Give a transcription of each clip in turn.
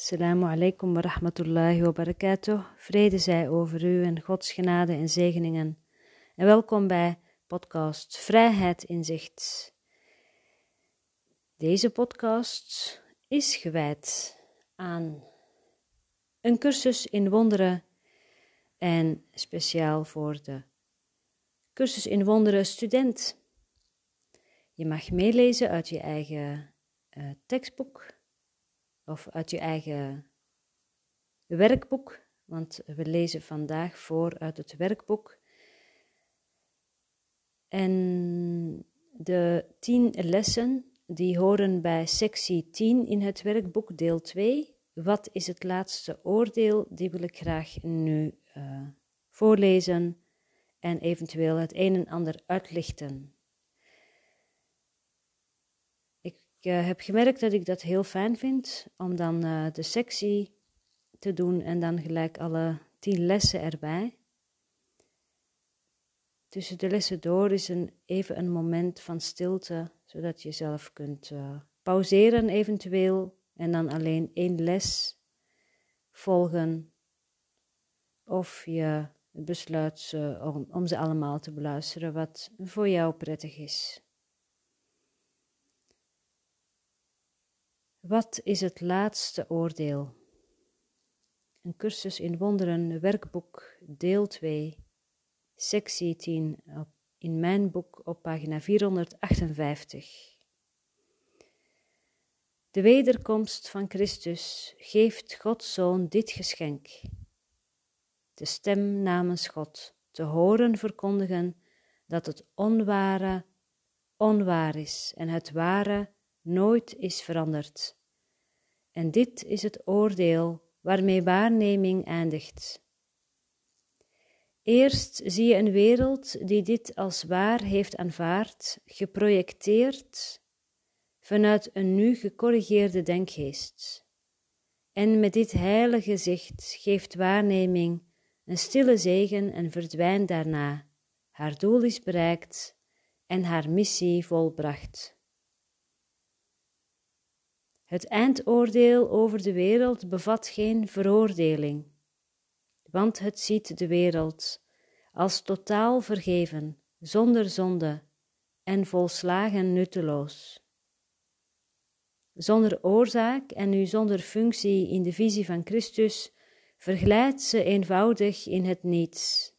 Assalamu alaikum wa rahmatullahi wa barakatuh. Vrede zij over u en Gods genade en zegeningen. En welkom bij podcast Vrijheid in Zicht. Deze podcast is gewijd aan een cursus in wonderen en speciaal voor de cursus in wonderen student. Je mag meelezen uit je eigen uh, tekstboek of uit je eigen werkboek, want we lezen vandaag voor uit het werkboek. En de tien lessen die horen bij sectie 10 in het werkboek, deel 2. Wat is het laatste oordeel? Die wil ik graag nu uh, voorlezen en eventueel het een en ander uitlichten. Ik uh, heb gemerkt dat ik dat heel fijn vind om dan uh, de sectie te doen en dan gelijk alle tien lessen erbij. Tussen de lessen door is een, even een moment van stilte, zodat je zelf kunt uh, pauzeren eventueel en dan alleen één les volgen. Of je besluit om, om ze allemaal te beluisteren, wat voor jou prettig is. Wat is het laatste oordeel? Een cursus in wonderen, werkboek, deel 2, sectie 10, in mijn boek op pagina 458. De wederkomst van Christus geeft Gods Zoon dit geschenk. De stem namens God te horen verkondigen dat het onware onwaar is en het ware nooit is veranderd. En dit is het oordeel waarmee waarneming eindigt. Eerst zie je een wereld die dit als waar heeft aanvaard, geprojecteerd vanuit een nu gecorrigeerde denkgeest. En met dit heilige zicht geeft waarneming een stille zegen en verdwijnt daarna. Haar doel is bereikt en haar missie volbracht. Het eindoordeel over de wereld bevat geen veroordeling, want het ziet de wereld als totaal vergeven, zonder zonde en volslagen nutteloos. Zonder oorzaak en nu zonder functie in de visie van Christus verglijdt ze eenvoudig in het niets.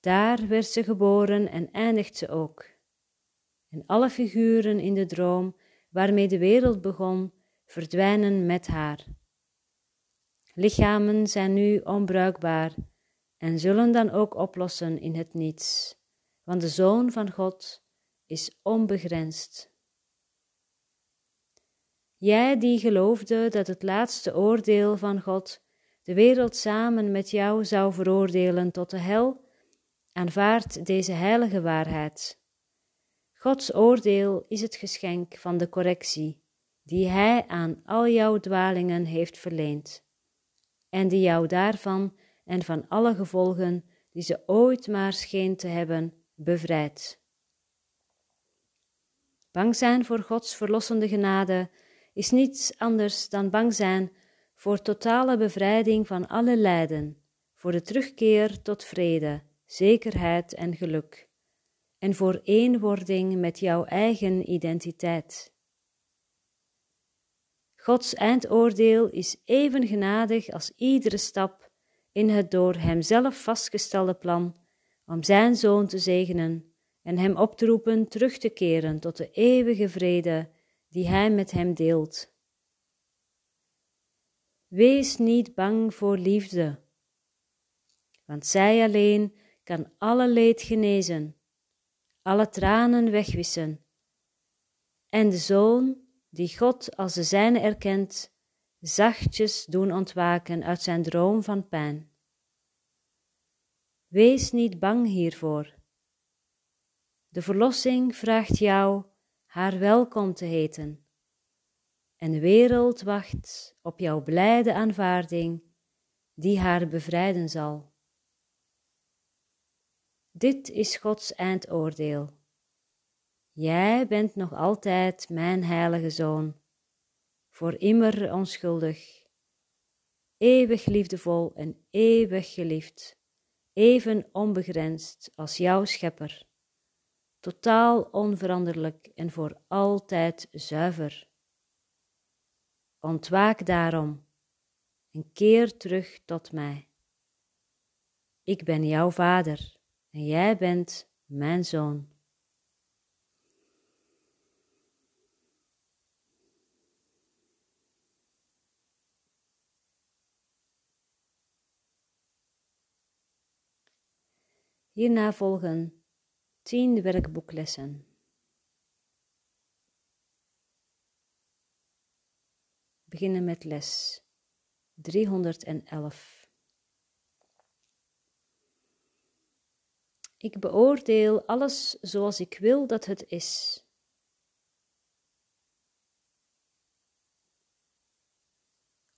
Daar werd ze geboren en eindigt ze ook. En alle figuren in de droom waarmee de wereld begon, verdwijnen met haar. Lichamen zijn nu onbruikbaar en zullen dan ook oplossen in het niets, want de Zoon van God is onbegrensd. Jij die geloofde dat het laatste oordeel van God de wereld samen met jou zou veroordelen tot de hel, aanvaard deze heilige waarheid Gods oordeel is het geschenk van de correctie die Hij aan al jouw dwalingen heeft verleend, en die jou daarvan en van alle gevolgen die ze ooit maar scheen te hebben, bevrijdt. Bang zijn voor Gods verlossende genade is niets anders dan bang zijn voor totale bevrijding van alle lijden, voor de terugkeer tot vrede, zekerheid en geluk en voor eenwording met jouw eigen identiteit. Gods eindoordeel is even genadig als iedere stap in het door Hemzelf vastgestelde plan om Zijn Zoon te zegenen en Hem op te roepen terug te keren tot de eeuwige vrede die Hij met Hem deelt. Wees niet bang voor liefde, want zij alleen kan alle leed genezen alle tranen wegwissen. En de zoon, die God als de zijne erkent, zachtjes doen ontwaken uit zijn droom van pijn. Wees niet bang hiervoor. De verlossing vraagt jou haar welkom te heten. En de wereld wacht op jouw blijde aanvaarding, die haar bevrijden zal. Dit is Gods eindoordeel. Jij bent nog altijd mijn heilige zoon, voor immer onschuldig, eeuwig liefdevol en eeuwig geliefd, even onbegrensd als jouw schepper, totaal onveranderlijk en voor altijd zuiver. Ontwaak daarom en keer terug tot mij. Ik ben jouw vader en jij bent mijn zoon. Hierna volgen tien werkboeklessen. Beginnen met les 311. Ik beoordeel alles zoals ik wil dat het is.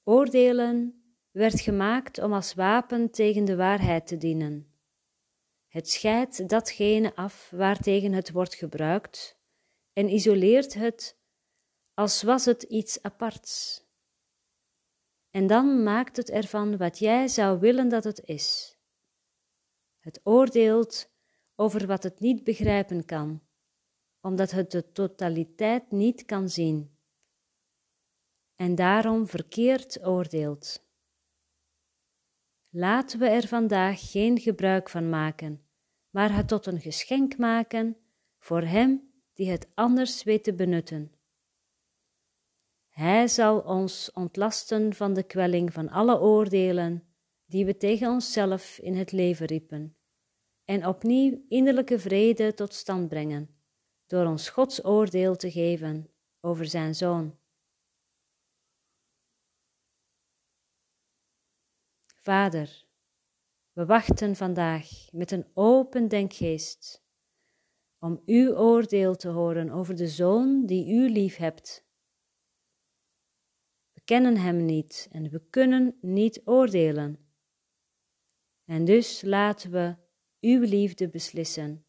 Oordelen werd gemaakt om als wapen tegen de waarheid te dienen. Het scheidt datgene af waartegen het wordt gebruikt en isoleert het als was het iets aparts. En dan maakt het ervan wat jij zou willen dat het is. Het oordeelt over wat het niet begrijpen kan, omdat het de totaliteit niet kan zien. En daarom verkeerd oordeelt. Laten we er vandaag geen gebruik van maken maar het tot een geschenk maken voor hem die het anders weet te benutten. Hij zal ons ontlasten van de kwelling van alle oordelen die we tegen onszelf in het leven riepen, en opnieuw innerlijke vrede tot stand brengen, door ons Gods oordeel te geven over zijn Zoon. Vader, we wachten vandaag met een open denkgeest om uw oordeel te horen over de zoon die u lief hebt. We kennen hem niet en we kunnen niet oordelen. En dus laten we uw liefde beslissen,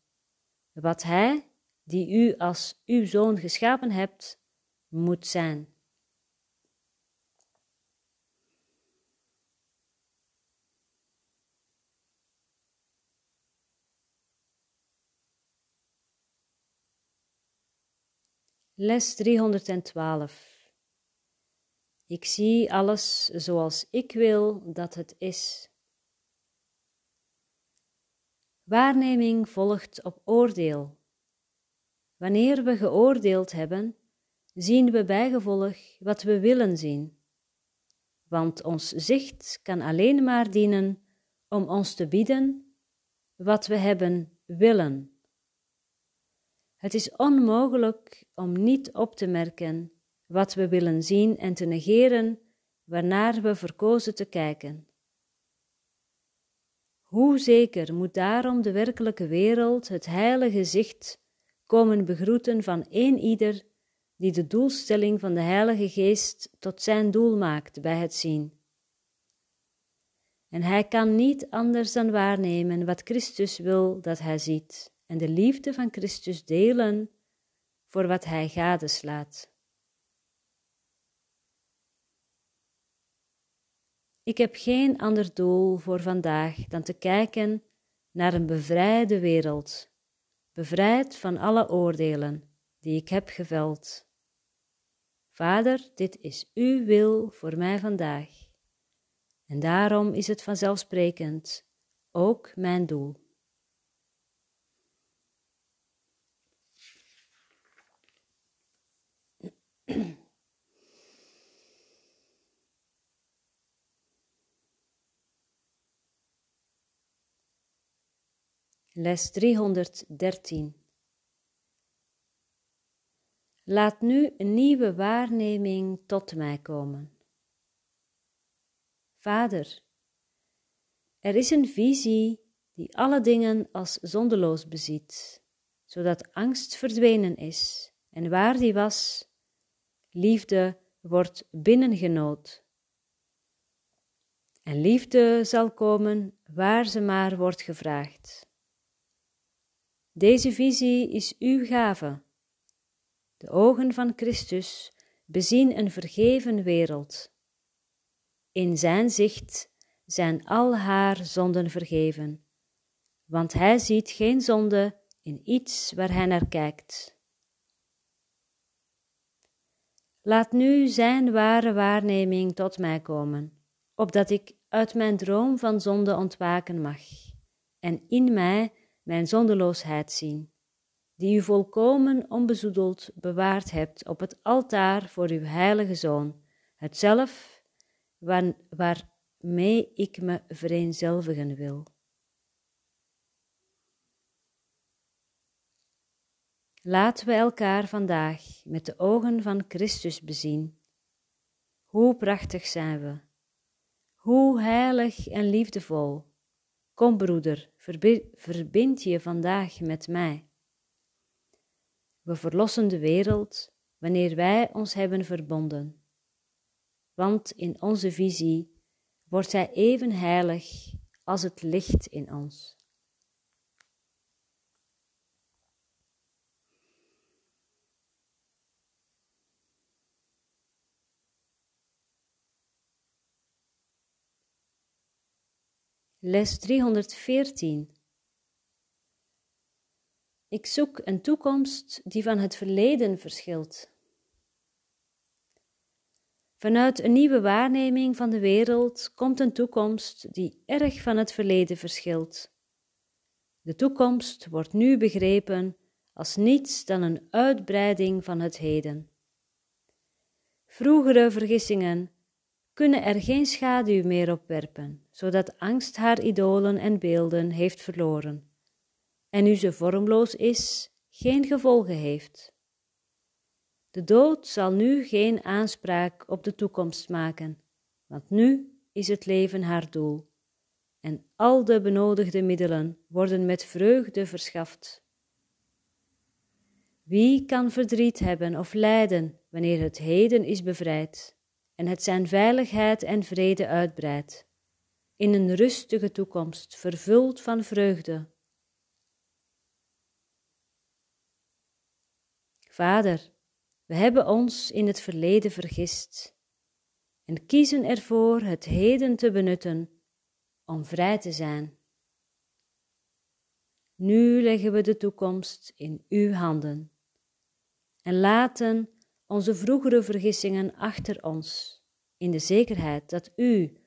wat hij, die u als uw zoon geschapen hebt, moet zijn. Les 312. Ik zie alles zoals ik wil dat het is. Waarneming volgt op oordeel. Wanneer we geoordeeld hebben, zien we bijgevolg wat we willen zien. Want ons zicht kan alleen maar dienen om ons te bieden wat we hebben willen. Het is onmogelijk om niet op te merken wat we willen zien en te negeren waarnaar we verkozen te kijken. Hoe zeker moet daarom de werkelijke wereld het heilige zicht komen begroeten van één ieder die de doelstelling van de Heilige Geest tot zijn doel maakt bij het zien. En hij kan niet anders dan waarnemen wat Christus wil dat hij ziet en de liefde van Christus delen voor wat Hij gadeslaat. Ik heb geen ander doel voor vandaag dan te kijken naar een bevrijde wereld, bevrijd van alle oordelen die ik heb geveld. Vader, dit is uw wil voor mij vandaag. En daarom is het vanzelfsprekend ook mijn doel. Les 313 Laat nu een nieuwe waarneming tot mij komen. Vader, er is een visie die alle dingen als zondeloos beziet, zodat angst verdwenen is en waar die was, liefde wordt binnengenood. En liefde zal komen waar ze maar wordt gevraagd. Deze visie is uw gave. De ogen van Christus bezien een vergeven wereld. In zijn zicht zijn al haar zonden vergeven, want hij ziet geen zonde in iets waar hij naar kijkt. Laat nu zijn ware waarneming tot mij komen, opdat ik uit mijn droom van zonde ontwaken mag en in mij mijn zondeloosheid zien, die u volkomen onbezoedeld bewaard hebt op het altaar voor uw heilige Zoon, het zelf waar, waarmee ik me vereenzelvigen wil. Laten we elkaar vandaag met de ogen van Christus bezien. Hoe prachtig zijn we, hoe heilig en liefdevol. Kom, broeder, verbind je vandaag met mij. We verlossen de wereld wanneer wij ons hebben verbonden, want in onze visie wordt zij even heilig als het licht in ons. Les 314. Ik zoek een toekomst die van het verleden verschilt. Vanuit een nieuwe waarneming van de wereld komt een toekomst die erg van het verleden verschilt. De toekomst wordt nu begrepen als niets dan een uitbreiding van het heden. Vroegere vergissingen kunnen er geen schaduw meer op werpen, zodat angst haar idolen en beelden heeft verloren, en nu ze vormloos is, geen gevolgen heeft. De dood zal nu geen aanspraak op de toekomst maken, want nu is het leven haar doel, en al de benodigde middelen worden met vreugde verschaft. Wie kan verdriet hebben of lijden wanneer het heden is bevrijd? En het zijn veiligheid en vrede uitbreidt, in een rustige toekomst, vervuld van vreugde. Vader, we hebben ons in het verleden vergist en kiezen ervoor het heden te benutten om vrij te zijn. Nu leggen we de toekomst in uw handen en laten onze vroegere vergissingen achter ons, in de zekerheid dat U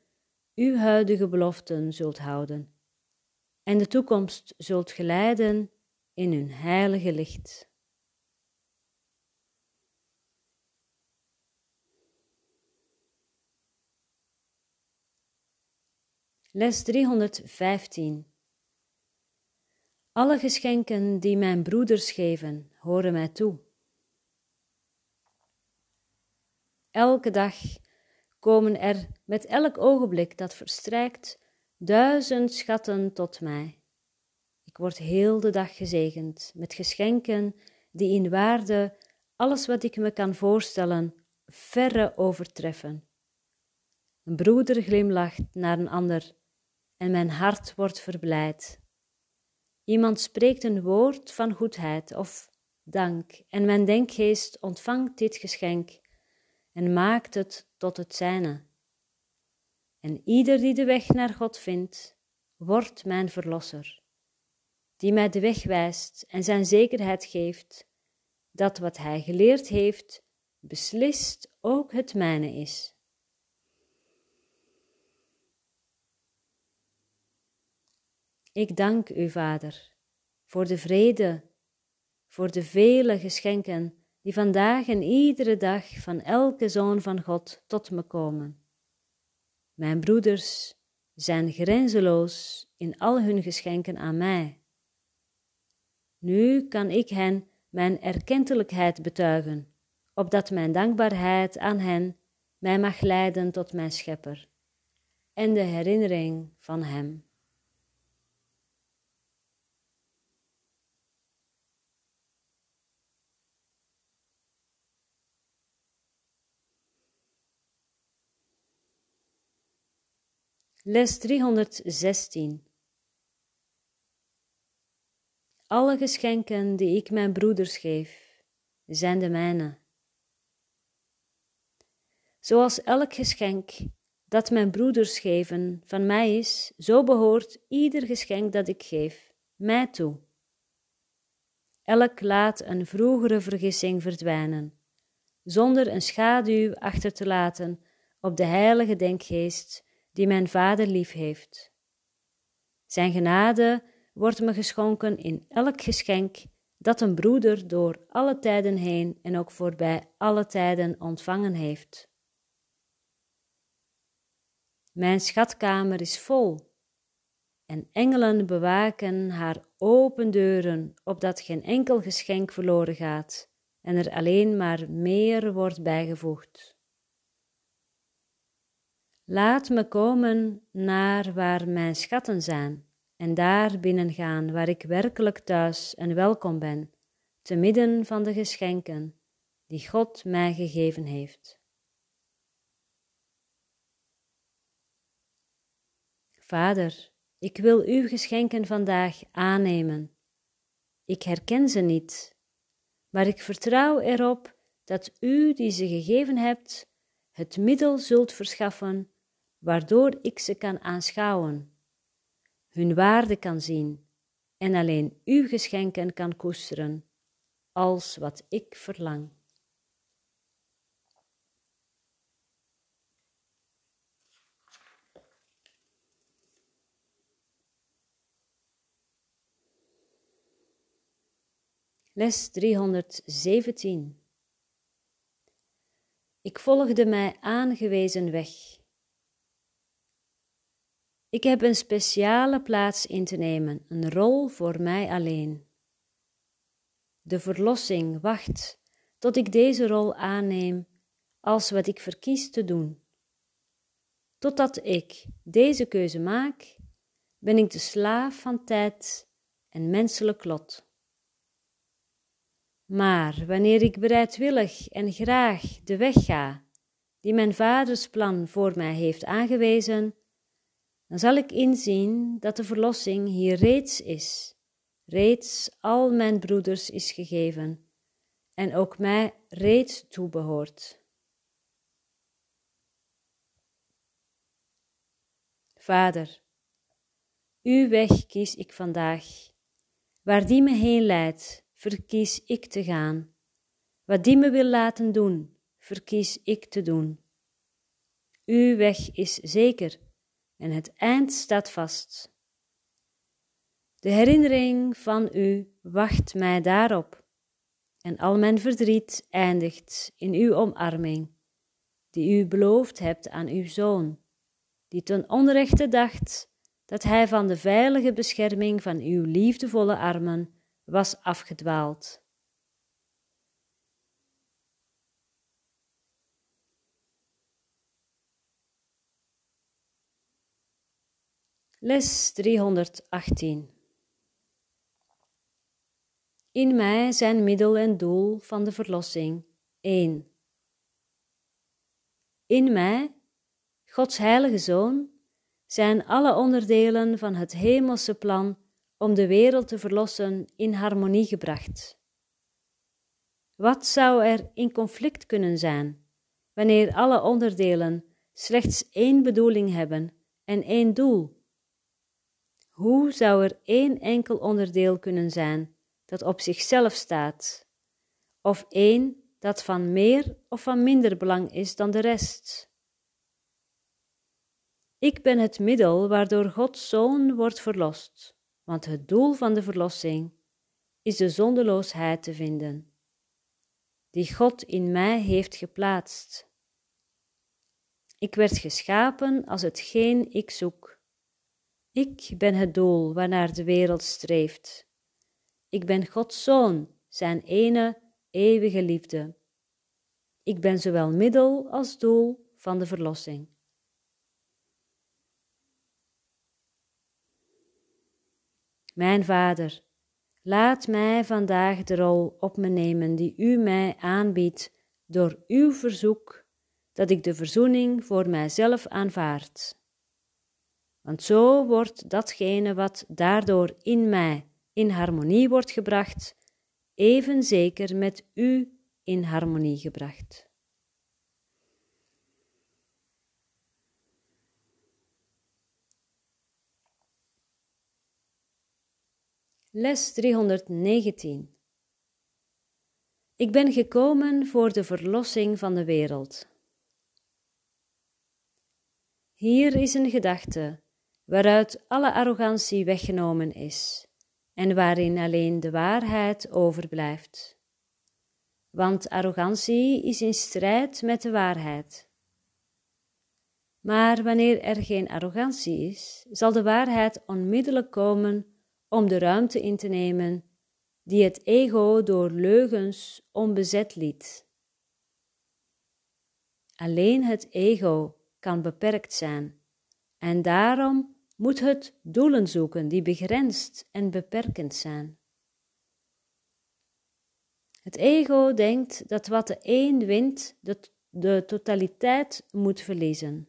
uw huidige beloften zult houden en de toekomst zult geleiden in hun heilige licht. Les 315 Alle geschenken die mijn broeders geven, horen mij toe. Elke dag komen er met elk ogenblik dat verstrijkt duizend schatten tot mij. Ik word heel de dag gezegend met geschenken die in waarde alles wat ik me kan voorstellen verre overtreffen. Een broeder glimlacht naar een ander en mijn hart wordt verblijd. Iemand spreekt een woord van goedheid of dank en mijn denkgeest ontvangt dit geschenk en maakt het tot het zijne. En ieder die de weg naar God vindt, wordt mijn verlosser, die mij de weg wijst en zijn zekerheid geeft dat wat hij geleerd heeft, beslist ook het mijne is. Ik dank u, Vader, voor de vrede, voor de vele geschenken die vandaag en iedere dag van elke zoon van God tot me komen. Mijn broeders zijn grenzeloos in al hun geschenken aan mij. Nu kan ik hen mijn erkentelijkheid betuigen, opdat mijn dankbaarheid aan hen mij mag leiden tot mijn schepper en de herinnering van hem. Les 316 Alle geschenken die ik mijn broeders geef, zijn de mijne. Zoals elk geschenk dat mijn broeders geven van mij is, zo behoort ieder geschenk dat ik geef mij toe. Elk laat een vroegere vergissing verdwijnen, zonder een schaduw achter te laten op de heilige denkgeest die mijn Vader lief heeft. Zijn genade wordt me geschonken in elk geschenk dat een broeder door alle tijden heen en ook voorbij alle tijden ontvangen heeft. Mijn schatkamer is vol en engelen bewaken haar open deuren, opdat geen enkel geschenk verloren gaat en er alleen maar meer wordt bijgevoegd. Laat me komen naar waar mijn schatten zijn en daar binnengaan waar ik werkelijk thuis en welkom ben, te midden van de geschenken die God mij gegeven heeft. Vader, ik wil uw geschenken vandaag aannemen. Ik herken ze niet, maar ik vertrouw erop dat u die ze gegeven hebt, het middel zult verschaffen waardoor ik ze kan aanschouwen, hun waarde kan zien en alleen uw geschenken kan koesteren, als wat ik verlang. Les 317 Ik volgde mij aangewezen weg. Ik heb een speciale plaats in te nemen, een rol voor mij alleen. De verlossing wacht tot ik deze rol aanneem als wat ik verkies te doen. Totdat ik deze keuze maak, ben ik de slaaf van tijd en menselijk lot. Maar wanneer ik bereidwillig en graag de weg ga die mijn vaders plan voor mij heeft aangewezen, dan zal ik inzien dat de verlossing hier reeds is, reeds al mijn broeders is gegeven en ook mij reeds toebehoort. Vader, uw weg kies ik vandaag, waar die me heen leidt verkies ik te gaan. Wat die me wil laten doen, verkies ik te doen. Uw weg is zeker en het eind staat vast. De herinnering van u wacht mij daarop, en al mijn verdriet eindigt in uw omarming, die u beloofd hebt aan uw zoon, die ten onrechte dacht dat hij van de veilige bescherming van uw liefdevolle armen was afgedwaald. Les 318 In mij zijn middel en doel van de verlossing één. In mij, Gods heilige Zoon, zijn alle onderdelen van het hemelse plan om de wereld te verlossen in harmonie gebracht. Wat zou er in conflict kunnen zijn wanneer alle onderdelen slechts één bedoeling hebben en één doel? Hoe zou er één enkel onderdeel kunnen zijn dat op zichzelf staat, of één dat van meer of van minder belang is dan de rest? Ik ben het middel waardoor Gods Zoon wordt verlost want het doel van de verlossing is de zondeloosheid te vinden, die God in mij heeft geplaatst. Ik werd geschapen als hetgeen ik zoek. Ik ben het doel waarnaar de wereld streeft. Ik ben Gods zoon, zijn ene eeuwige liefde. Ik ben zowel middel als doel van de verlossing. Mijn Vader, laat mij vandaag de rol op me nemen die U mij aanbiedt door Uw verzoek dat ik de verzoening voor mijzelf aanvaard. Want zo wordt datgene wat daardoor in mij in harmonie wordt gebracht, even zeker met u in harmonie gebracht. Les 319 Ik ben gekomen voor de verlossing van de wereld. Hier is een gedachte waaruit alle arrogantie weggenomen is en waarin alleen de waarheid overblijft. Want arrogantie is in strijd met de waarheid. Maar wanneer er geen arrogantie is, zal de waarheid onmiddellijk komen om de ruimte in te nemen die het ego door leugens onbezet liet. Alleen het ego kan beperkt zijn en daarom moet het doelen zoeken die begrensd en beperkend zijn. Het ego denkt dat wat de een wint, de, de totaliteit moet verliezen.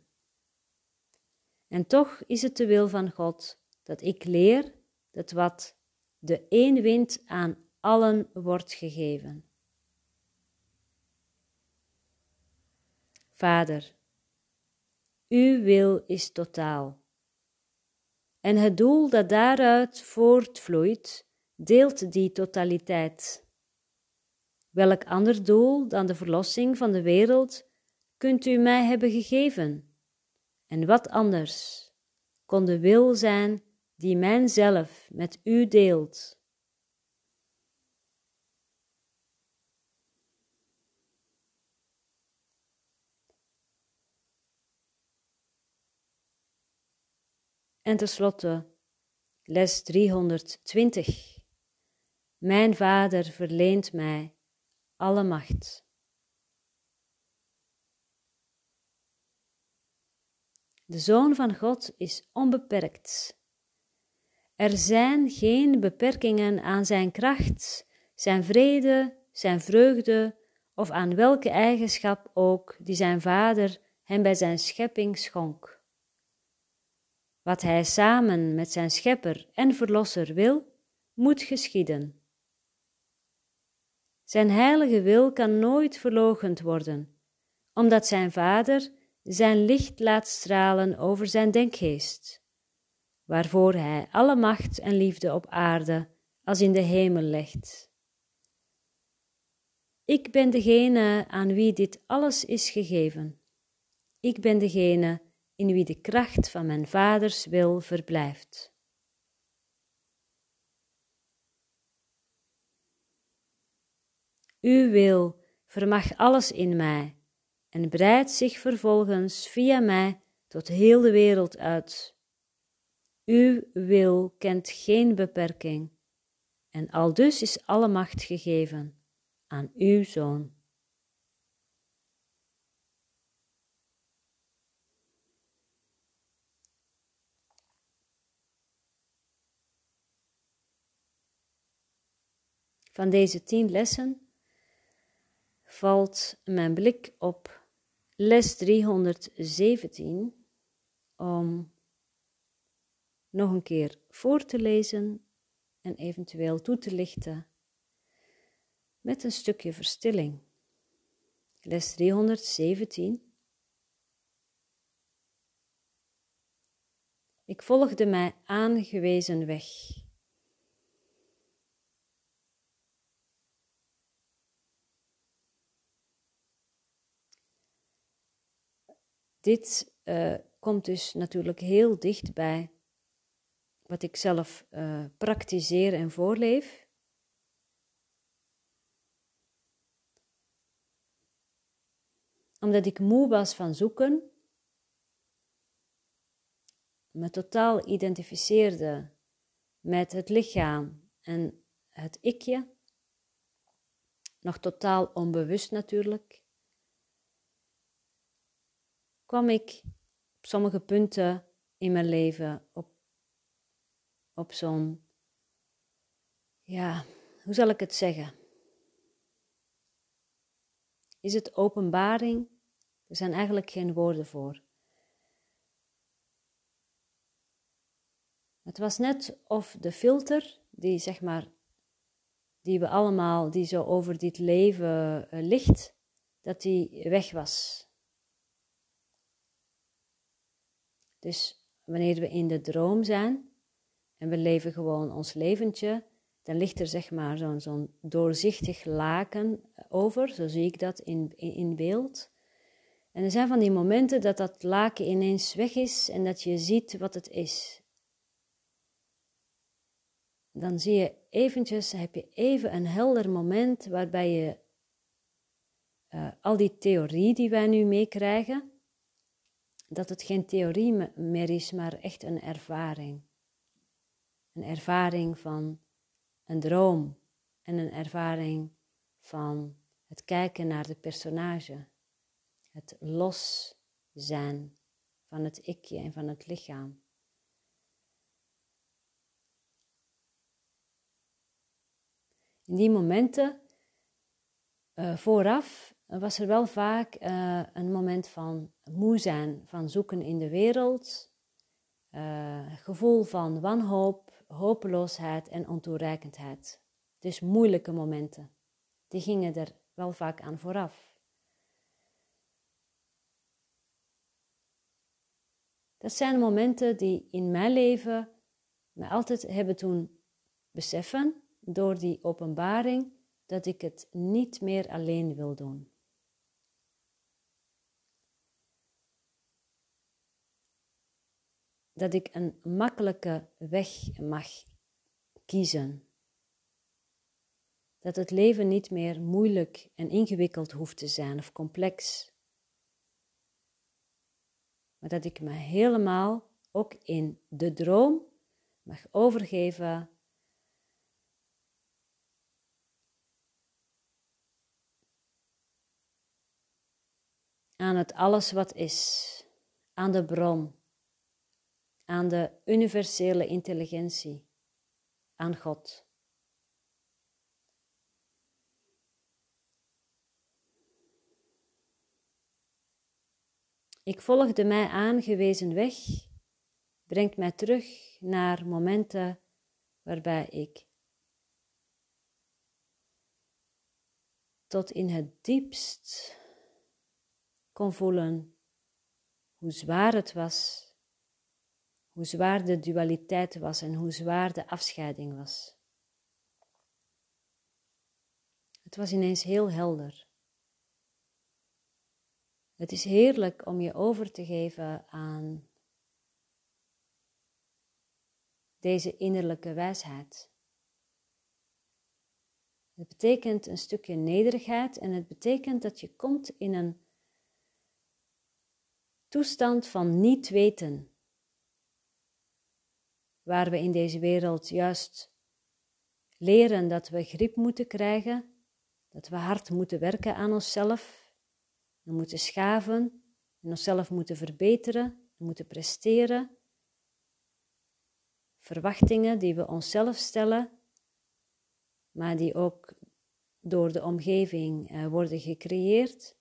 En toch is het de wil van God dat ik leer dat wat de een wint aan allen wordt gegeven. Vader, uw wil is totaal. En het doel dat daaruit voortvloeit, deelt die totaliteit. Welk ander doel dan de verlossing van de wereld kunt u mij hebben gegeven? En wat anders kon de wil zijn die men zelf met u deelt. En tenslotte, les 320. Mijn Vader verleent mij alle macht. De Zoon van God is onbeperkt. Er zijn geen beperkingen aan zijn kracht, zijn vrede, zijn vreugde of aan welke eigenschap ook die zijn Vader hem bij zijn schepping schonk. Wat hij samen met zijn Schepper en Verlosser wil, moet geschieden. Zijn heilige wil kan nooit verloochend worden, omdat zijn Vader zijn licht laat stralen over zijn denkgeest, waarvoor hij alle macht en liefde op aarde als in de hemel legt. Ik ben degene aan wie dit alles is gegeven. Ik ben degene in wie de kracht van mijn vaders wil verblijft. Uw wil vermag alles in mij en breidt zich vervolgens via mij tot heel de wereld uit. Uw wil kent geen beperking, en aldus is alle macht gegeven aan uw Zoon. Van deze tien lessen valt mijn blik op les 317 om nog een keer voor te lezen en eventueel toe te lichten met een stukje verstilling. Les 317. Ik volgde mij aangewezen weg. Dit uh, komt dus natuurlijk heel dicht bij wat ik zelf uh, praktiseer en voorleef. Omdat ik moe was van zoeken, me totaal identificeerde met het lichaam en het ikje, nog totaal onbewust natuurlijk kwam ik op sommige punten in mijn leven op, op zo'n, ja, hoe zal ik het zeggen? Is het openbaring? Er zijn eigenlijk geen woorden voor. Het was net of de filter, die zeg maar, die we allemaal, die zo over dit leven uh, ligt, dat die weg was. Dus wanneer we in de droom zijn en we leven gewoon ons leventje, dan ligt er zeg maar zo'n zo'n doorzichtig laken over, zo zie ik dat in, in, beeld. En er zijn van die momenten dat dat laken ineens weg is en dat je ziet wat het is. Dan zie je eventjes, heb je even een helder moment waarbij je uh, al die theorie die wij nu meekrijgen, dat het geen theorie meer is, maar echt een ervaring. Een ervaring van een droom en een ervaring van het kijken naar de personage, het los zijn van het ikje en van het lichaam. In die momenten uh, vooraf was er wel vaak uh, een moment van moe zijn, van zoeken in de wereld, uh, gevoel van wanhoop, hopeloosheid en ontoereikendheid. Dus moeilijke momenten. Die gingen er wel vaak aan vooraf. Dat zijn momenten die in mijn leven me altijd hebben toen beseffen door die openbaring dat ik het niet meer alleen wil doen. Dat ik een makkelijke weg mag kiezen. Dat het leven niet meer moeilijk en ingewikkeld hoeft te zijn of complex. Maar dat ik me helemaal ook in de droom mag overgeven aan het alles wat is, aan de bron aan de universele intelligentie, aan God. Ik volg de mij aangewezen weg, brengt mij terug naar momenten waarbij ik tot in het diepst kon voelen hoe zwaar het was hoe zwaar de dualiteit was en hoe zwaar de afscheiding was. Het was ineens heel helder. Het is heerlijk om je over te geven aan deze innerlijke wijsheid. Het betekent een stukje nederigheid en het betekent dat je komt in een toestand van niet weten waar we in deze wereld juist leren dat we grip moeten krijgen, dat we hard moeten werken aan onszelf, we moeten schaven en onszelf moeten verbeteren, we moeten presteren. Verwachtingen die we onszelf stellen, maar die ook door de omgeving eh, worden gecreëerd.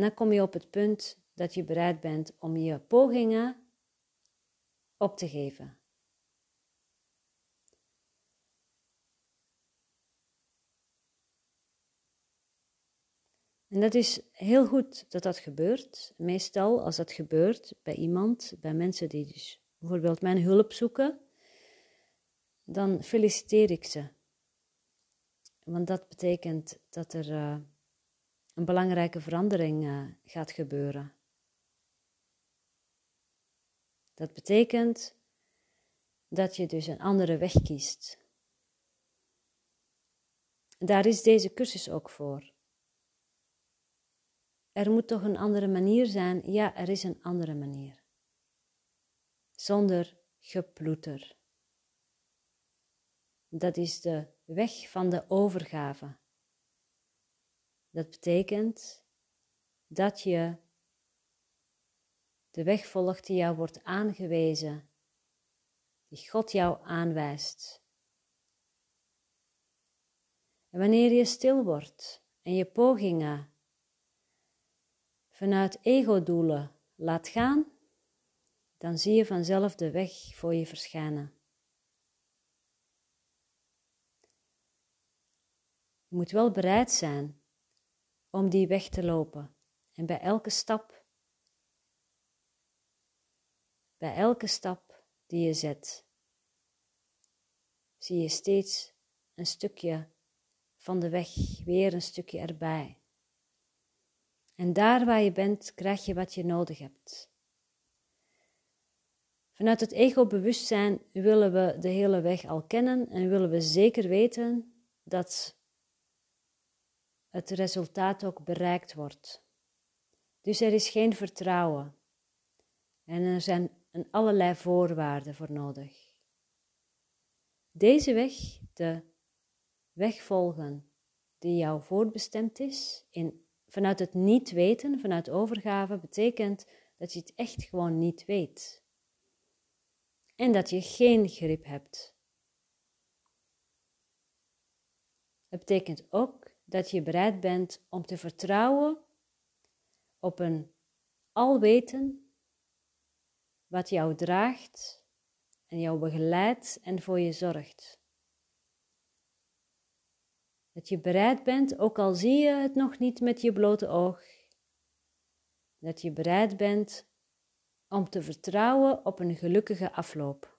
En dan kom je op het punt dat je bereid bent om je pogingen op te geven. En dat is heel goed dat dat gebeurt. Meestal als dat gebeurt bij iemand, bij mensen die dus bijvoorbeeld mijn hulp zoeken, dan feliciteer ik ze. Want dat betekent dat er uh, een belangrijke verandering uh, gaat gebeuren. Dat betekent dat je dus een andere weg kiest. Daar is deze cursus ook voor. Er moet toch een andere manier zijn? Ja, er is een andere manier. Zonder geploeter. Dat is de weg van de overgave. Dat betekent dat je de weg volgt die jou wordt aangewezen, die God jou aanwijst. En wanneer je stil wordt en je pogingen vanuit ego-doelen laat gaan, dan zie je vanzelf de weg voor je verschijnen. Je moet wel bereid zijn om die weg te lopen. En bij elke stap bij elke stap die je zet, zie je steeds een stukje van de weg, weer een stukje erbij. En daar waar je bent, krijg je wat je nodig hebt. Vanuit het ego-bewustzijn willen we de hele weg al kennen en willen we zeker weten dat het resultaat ook bereikt wordt. Dus er is geen vertrouwen en er zijn een allerlei voorwaarden voor nodig. Deze weg, de weg volgen die jou voorbestemd is, in, vanuit het niet weten, vanuit overgave, betekent dat je het echt gewoon niet weet. En dat je geen grip hebt. Het betekent ook dat je bereid bent om te vertrouwen op een alweten wat jou draagt en jou begeleidt en voor je zorgt. Dat je bereid bent, ook al zie je het nog niet met je blote oog, dat je bereid bent om te vertrouwen op een gelukkige afloop.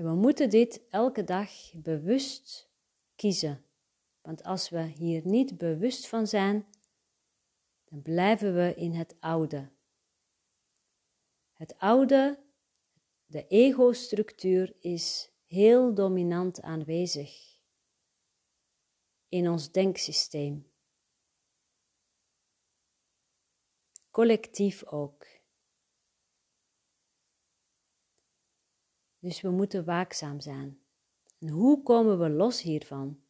En we moeten dit elke dag bewust kiezen. Want als we hier niet bewust van zijn, dan blijven we in het oude. Het oude, de ego-structuur, is heel dominant aanwezig in ons denksysteem. Collectief ook. Dus we moeten waakzaam zijn. En hoe komen we los hiervan?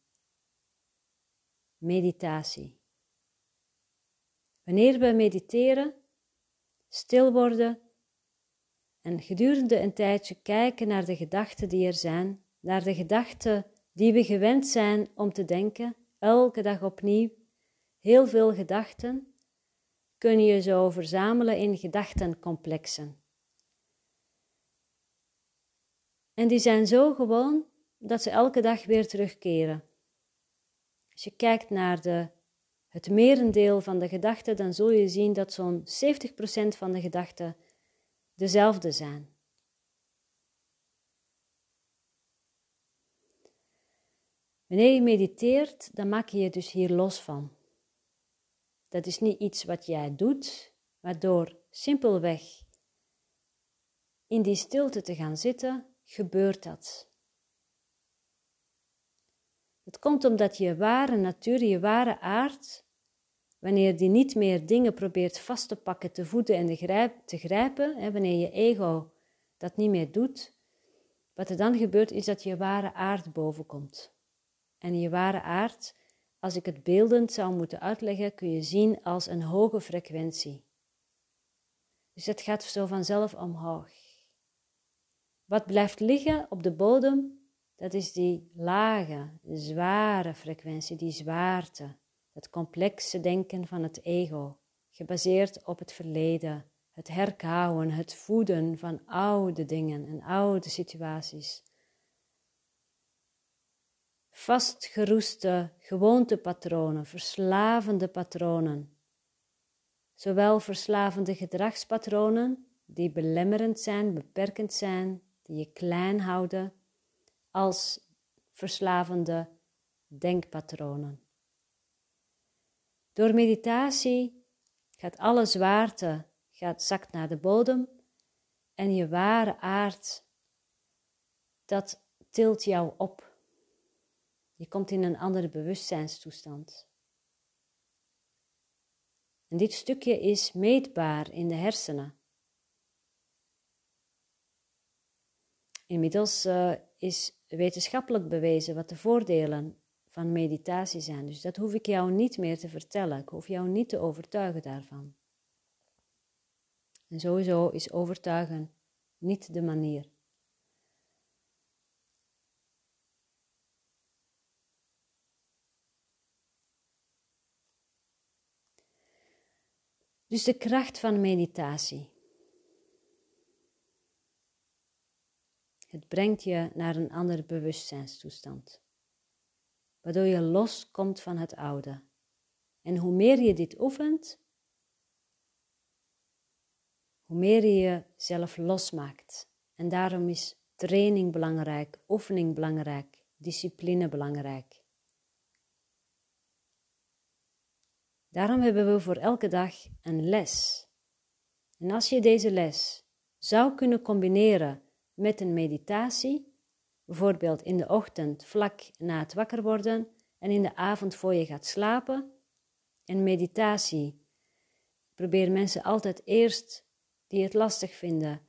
Meditatie. Wanneer we mediteren, stil worden en gedurende een tijdje kijken naar de gedachten die er zijn, naar de gedachten die we gewend zijn om te denken, elke dag opnieuw, heel veel gedachten, kun je zo verzamelen in gedachtencomplexen. En die zijn zo gewoon dat ze elke dag weer terugkeren. Als je kijkt naar de, het merendeel van de gedachten, dan zul je zien dat zo'n 70% van de gedachten dezelfde zijn. Wanneer je mediteert, dan maak je je dus hier los van. Dat is niet iets wat jij doet, maar door simpelweg in die stilte te gaan zitten, gebeurt dat. Het komt omdat je ware natuur, je ware aard, wanneer die niet meer dingen probeert vast te pakken, te voeden en te grijpen, hè, wanneer je ego dat niet meer doet, wat er dan gebeurt is dat je ware aard bovenkomt. En je ware aard, als ik het beeldend zou moeten uitleggen, kun je zien als een hoge frequentie. Dus het gaat zo vanzelf omhoog. Wat blijft liggen op de bodem, dat is die lage, zware frequentie, die zwaarte, het complexe denken van het ego, gebaseerd op het verleden, het herkauwen, het voeden van oude dingen en oude situaties. Vastgeroeste gewoontepatronen, verslavende patronen, zowel verslavende gedragspatronen die belemmerend zijn, beperkend zijn, je klein houden, als verslavende denkpatronen. Door meditatie gaat alle zwaarte gaat, zakt naar de bodem en je ware aard, dat tilt jou op. Je komt in een andere bewustzijnstoestand. En dit stukje is meetbaar in de hersenen. Inmiddels uh, is wetenschappelijk bewezen wat de voordelen van meditatie zijn. Dus dat hoef ik jou niet meer te vertellen. Ik hoef jou niet te overtuigen daarvan. En sowieso is overtuigen niet de manier. Dus de kracht van meditatie. Het brengt je naar een andere bewustzijnstoestand, waardoor je loskomt van het oude. En hoe meer je dit oefent, hoe meer je jezelf losmaakt. En daarom is training belangrijk, oefening belangrijk, discipline belangrijk. Daarom hebben we voor elke dag een les. En als je deze les zou kunnen combineren met een meditatie, bijvoorbeeld in de ochtend vlak na het wakker worden en in de avond voor je gaat slapen, en meditatie. probeer mensen altijd eerst die het lastig vinden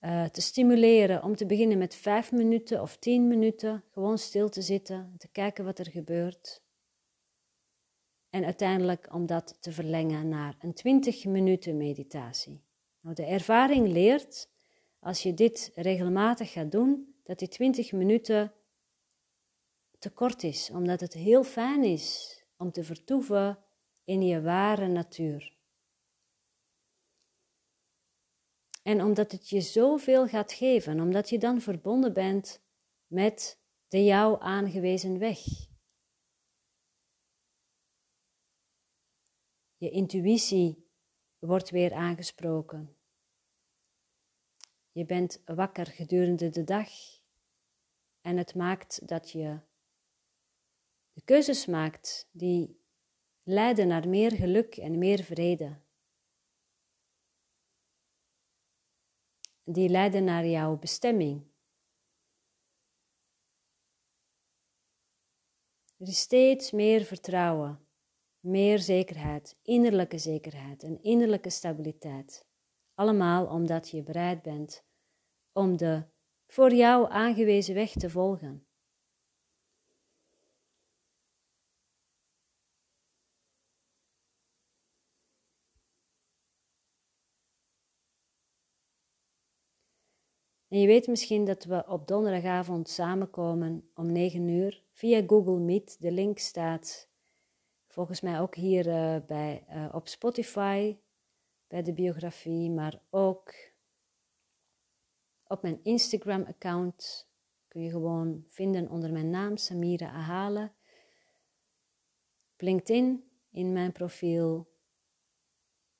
uh, te stimuleren om te beginnen met vijf minuten of tien minuten gewoon stil te zitten, te kijken wat er gebeurt. En uiteindelijk om dat te verlengen naar een 20 minuten meditatie. Nou, de ervaring leert, als je dit regelmatig gaat doen, dat die 20 minuten te kort is, omdat het heel fijn is om te vertoeven in je ware natuur. En omdat het je zoveel gaat geven, omdat je dan verbonden bent met de jou aangewezen weg. Je intuïtie wordt weer aangesproken. Je bent wakker gedurende de dag en het maakt dat je de keuzes maakt die leiden naar meer geluk en meer vrede. Die leiden naar jouw bestemming. Er is steeds meer vertrouwen, meer zekerheid, innerlijke zekerheid en innerlijke stabiliteit. Allemaal omdat je bereid bent om de voor jou aangewezen weg te volgen. En je weet misschien dat we op donderdagavond samenkomen om 9 uur via Google Meet. De link staat volgens mij ook hier uh, bij, uh, op Spotify, bij de biografie, maar ook op mijn Instagram-account. Kun je gewoon vinden onder mijn naam, Samira Ahale. Op LinkedIn, in mijn profiel.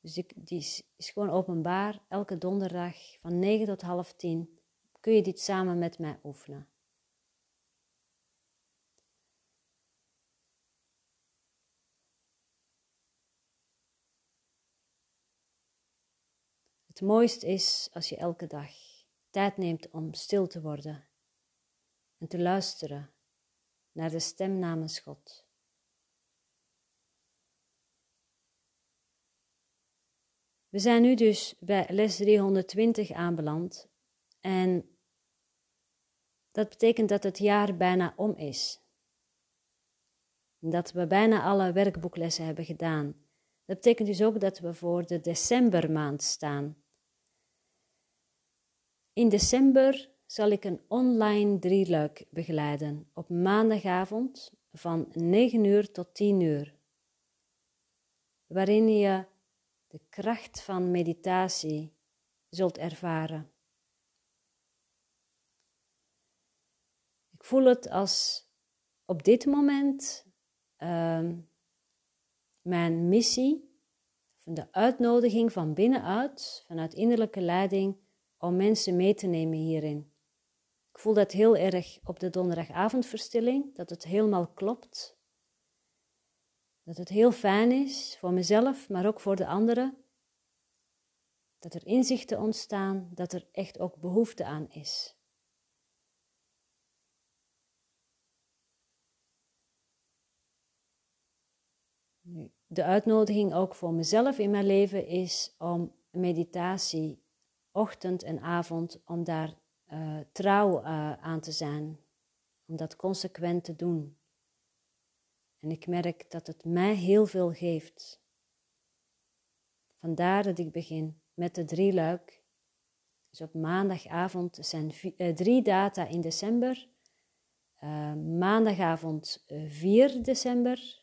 Dus ik, die is, is gewoon openbaar, elke donderdag van 9 tot half 10 kun je dit samen met mij oefenen. Het mooiste is als je elke dag tijd neemt om stil te worden en te luisteren naar de stem namens God. We zijn nu dus bij les 320 aanbeland en dat betekent dat het jaar bijna om is. Dat we bijna alle werkboeklessen hebben gedaan. Dat betekent dus ook dat we voor de decembermaand staan. In december zal ik een online drieluik begeleiden op maandagavond van 9 uur tot 10 uur, waarin je de kracht van meditatie zult ervaren. voel het als op dit moment uh, mijn missie, de uitnodiging van binnenuit, vanuit innerlijke leiding, om mensen mee te nemen hierin. Ik voel dat heel erg op de donderdagavondverstilling, dat het helemaal klopt. Dat het heel fijn is voor mezelf, maar ook voor de anderen. Dat er inzichten ontstaan, dat er echt ook behoefte aan is. de uitnodiging ook voor mezelf in mijn leven is om meditatie, ochtend en avond, om daar uh, trouw uh, aan te zijn, om dat consequent te doen. En ik merk dat het mij heel veel geeft. Vandaar dat ik begin met de drie luik. Dus op maandagavond zijn uh, drie data in december. maandagavond 4 december,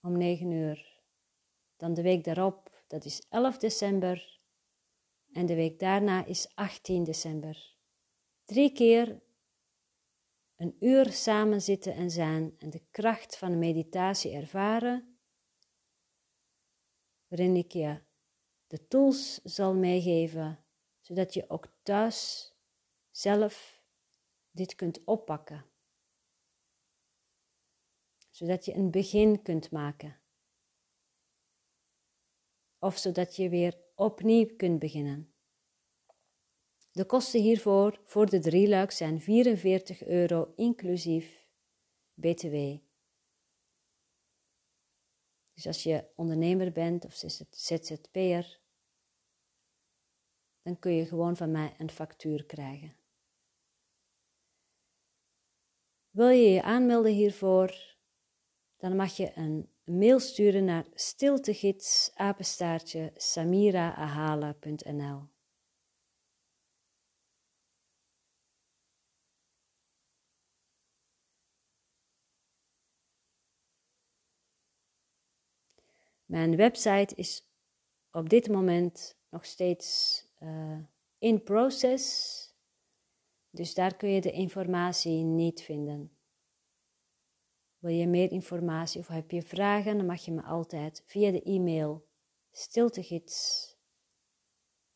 om 9 uur. Dan de week daarop, dat is 11 december. En de week daarna is 18 december. Drie keer een uur samen zitten en zijn en de kracht van de meditatie ervaren, waarin ik je de tools zal meegeven, zodat je ook thuis zelf dit kunt oppakken. Zodat je een begin kunt maken. Of zodat je weer opnieuw kunt beginnen. De kosten hiervoor voor de drie luik zijn 44 euro inclusief BTW. Dus als je ondernemer bent of ZZP'er, dan kun je gewoon van mij een factuur krijgen. Wil je je aanmelden hiervoor, dan mag je een mail sturen naar stiltegids samiraahala.nl Mijn website is op dit moment nog steeds uh, in process, dus daar kun je de informatie niet vinden. Wil je meer informatie of heb je vragen, dan mag je me altijd via de e-mail stiltegids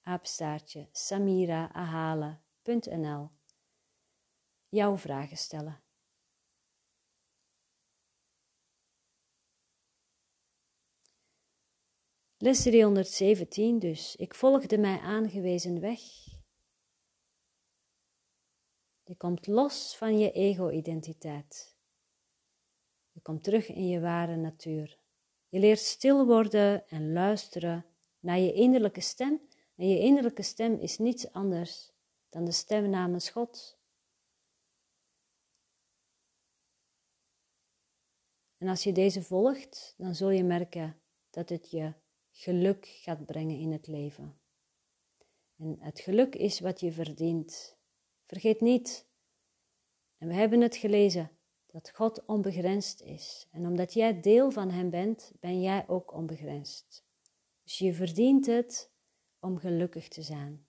apenstaartje samiraahalen.nl jouw vragen stellen. Les 317 dus. Ik volgde mij aangewezen weg. Je komt los van je ego-identiteit. Komt terug in je ware natuur. Je leert stil worden en luisteren naar je innerlijke stem. En je innerlijke stem is niets anders dan de stem namens God. En als je deze volgt, dan zul je merken dat het je geluk gaat brengen in het leven. En het geluk is wat je verdient. Vergeet niet, en we hebben het gelezen, dat God onbegrensd is. En omdat jij deel van Hem bent, ben jij ook onbegrensd. Dus je verdient het om gelukkig te zijn.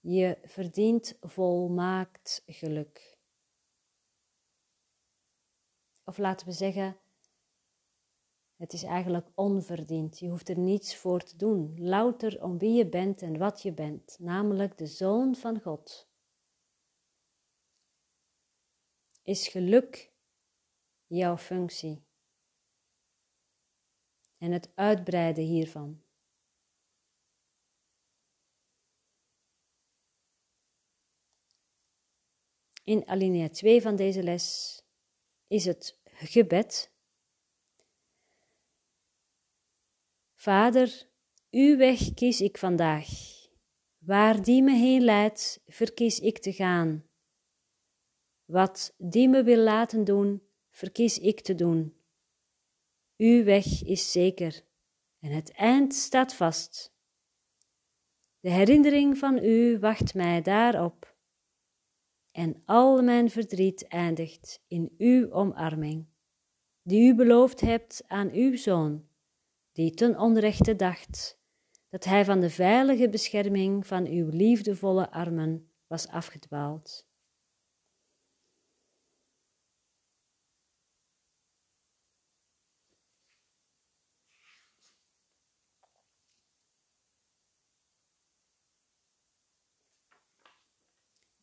Je verdient volmaakt geluk. Of laten we zeggen, het is eigenlijk onverdiend. Je hoeft er niets voor te doen, louter om wie je bent en wat je bent, namelijk de Zoon van God. Is geluk jouw functie? En het uitbreiden hiervan. In alinea 2 van deze les is het gebed Vader, uw weg kies ik vandaag. Waar die me heen leidt, verkies ik te gaan. Wat die me wil laten doen, verkies ik te doen. Uw weg is zeker en het eind staat vast. De herinnering van u wacht mij daarop. En al mijn verdriet eindigt in uw omarming, die u beloofd hebt aan uw zoon die ten onrechte dacht dat hij van de veilige bescherming van uw liefdevolle armen was afgedwaald.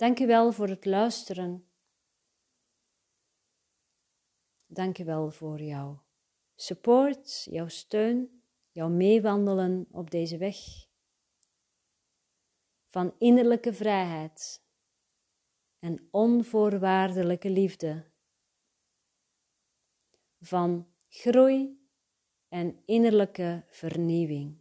Dank u wel voor het luisteren. Dank u wel voor jouw support, jouw steun, jouw meewandelen op deze weg van innerlijke vrijheid en onvoorwaardelijke liefde, van groei en innerlijke vernieuwing.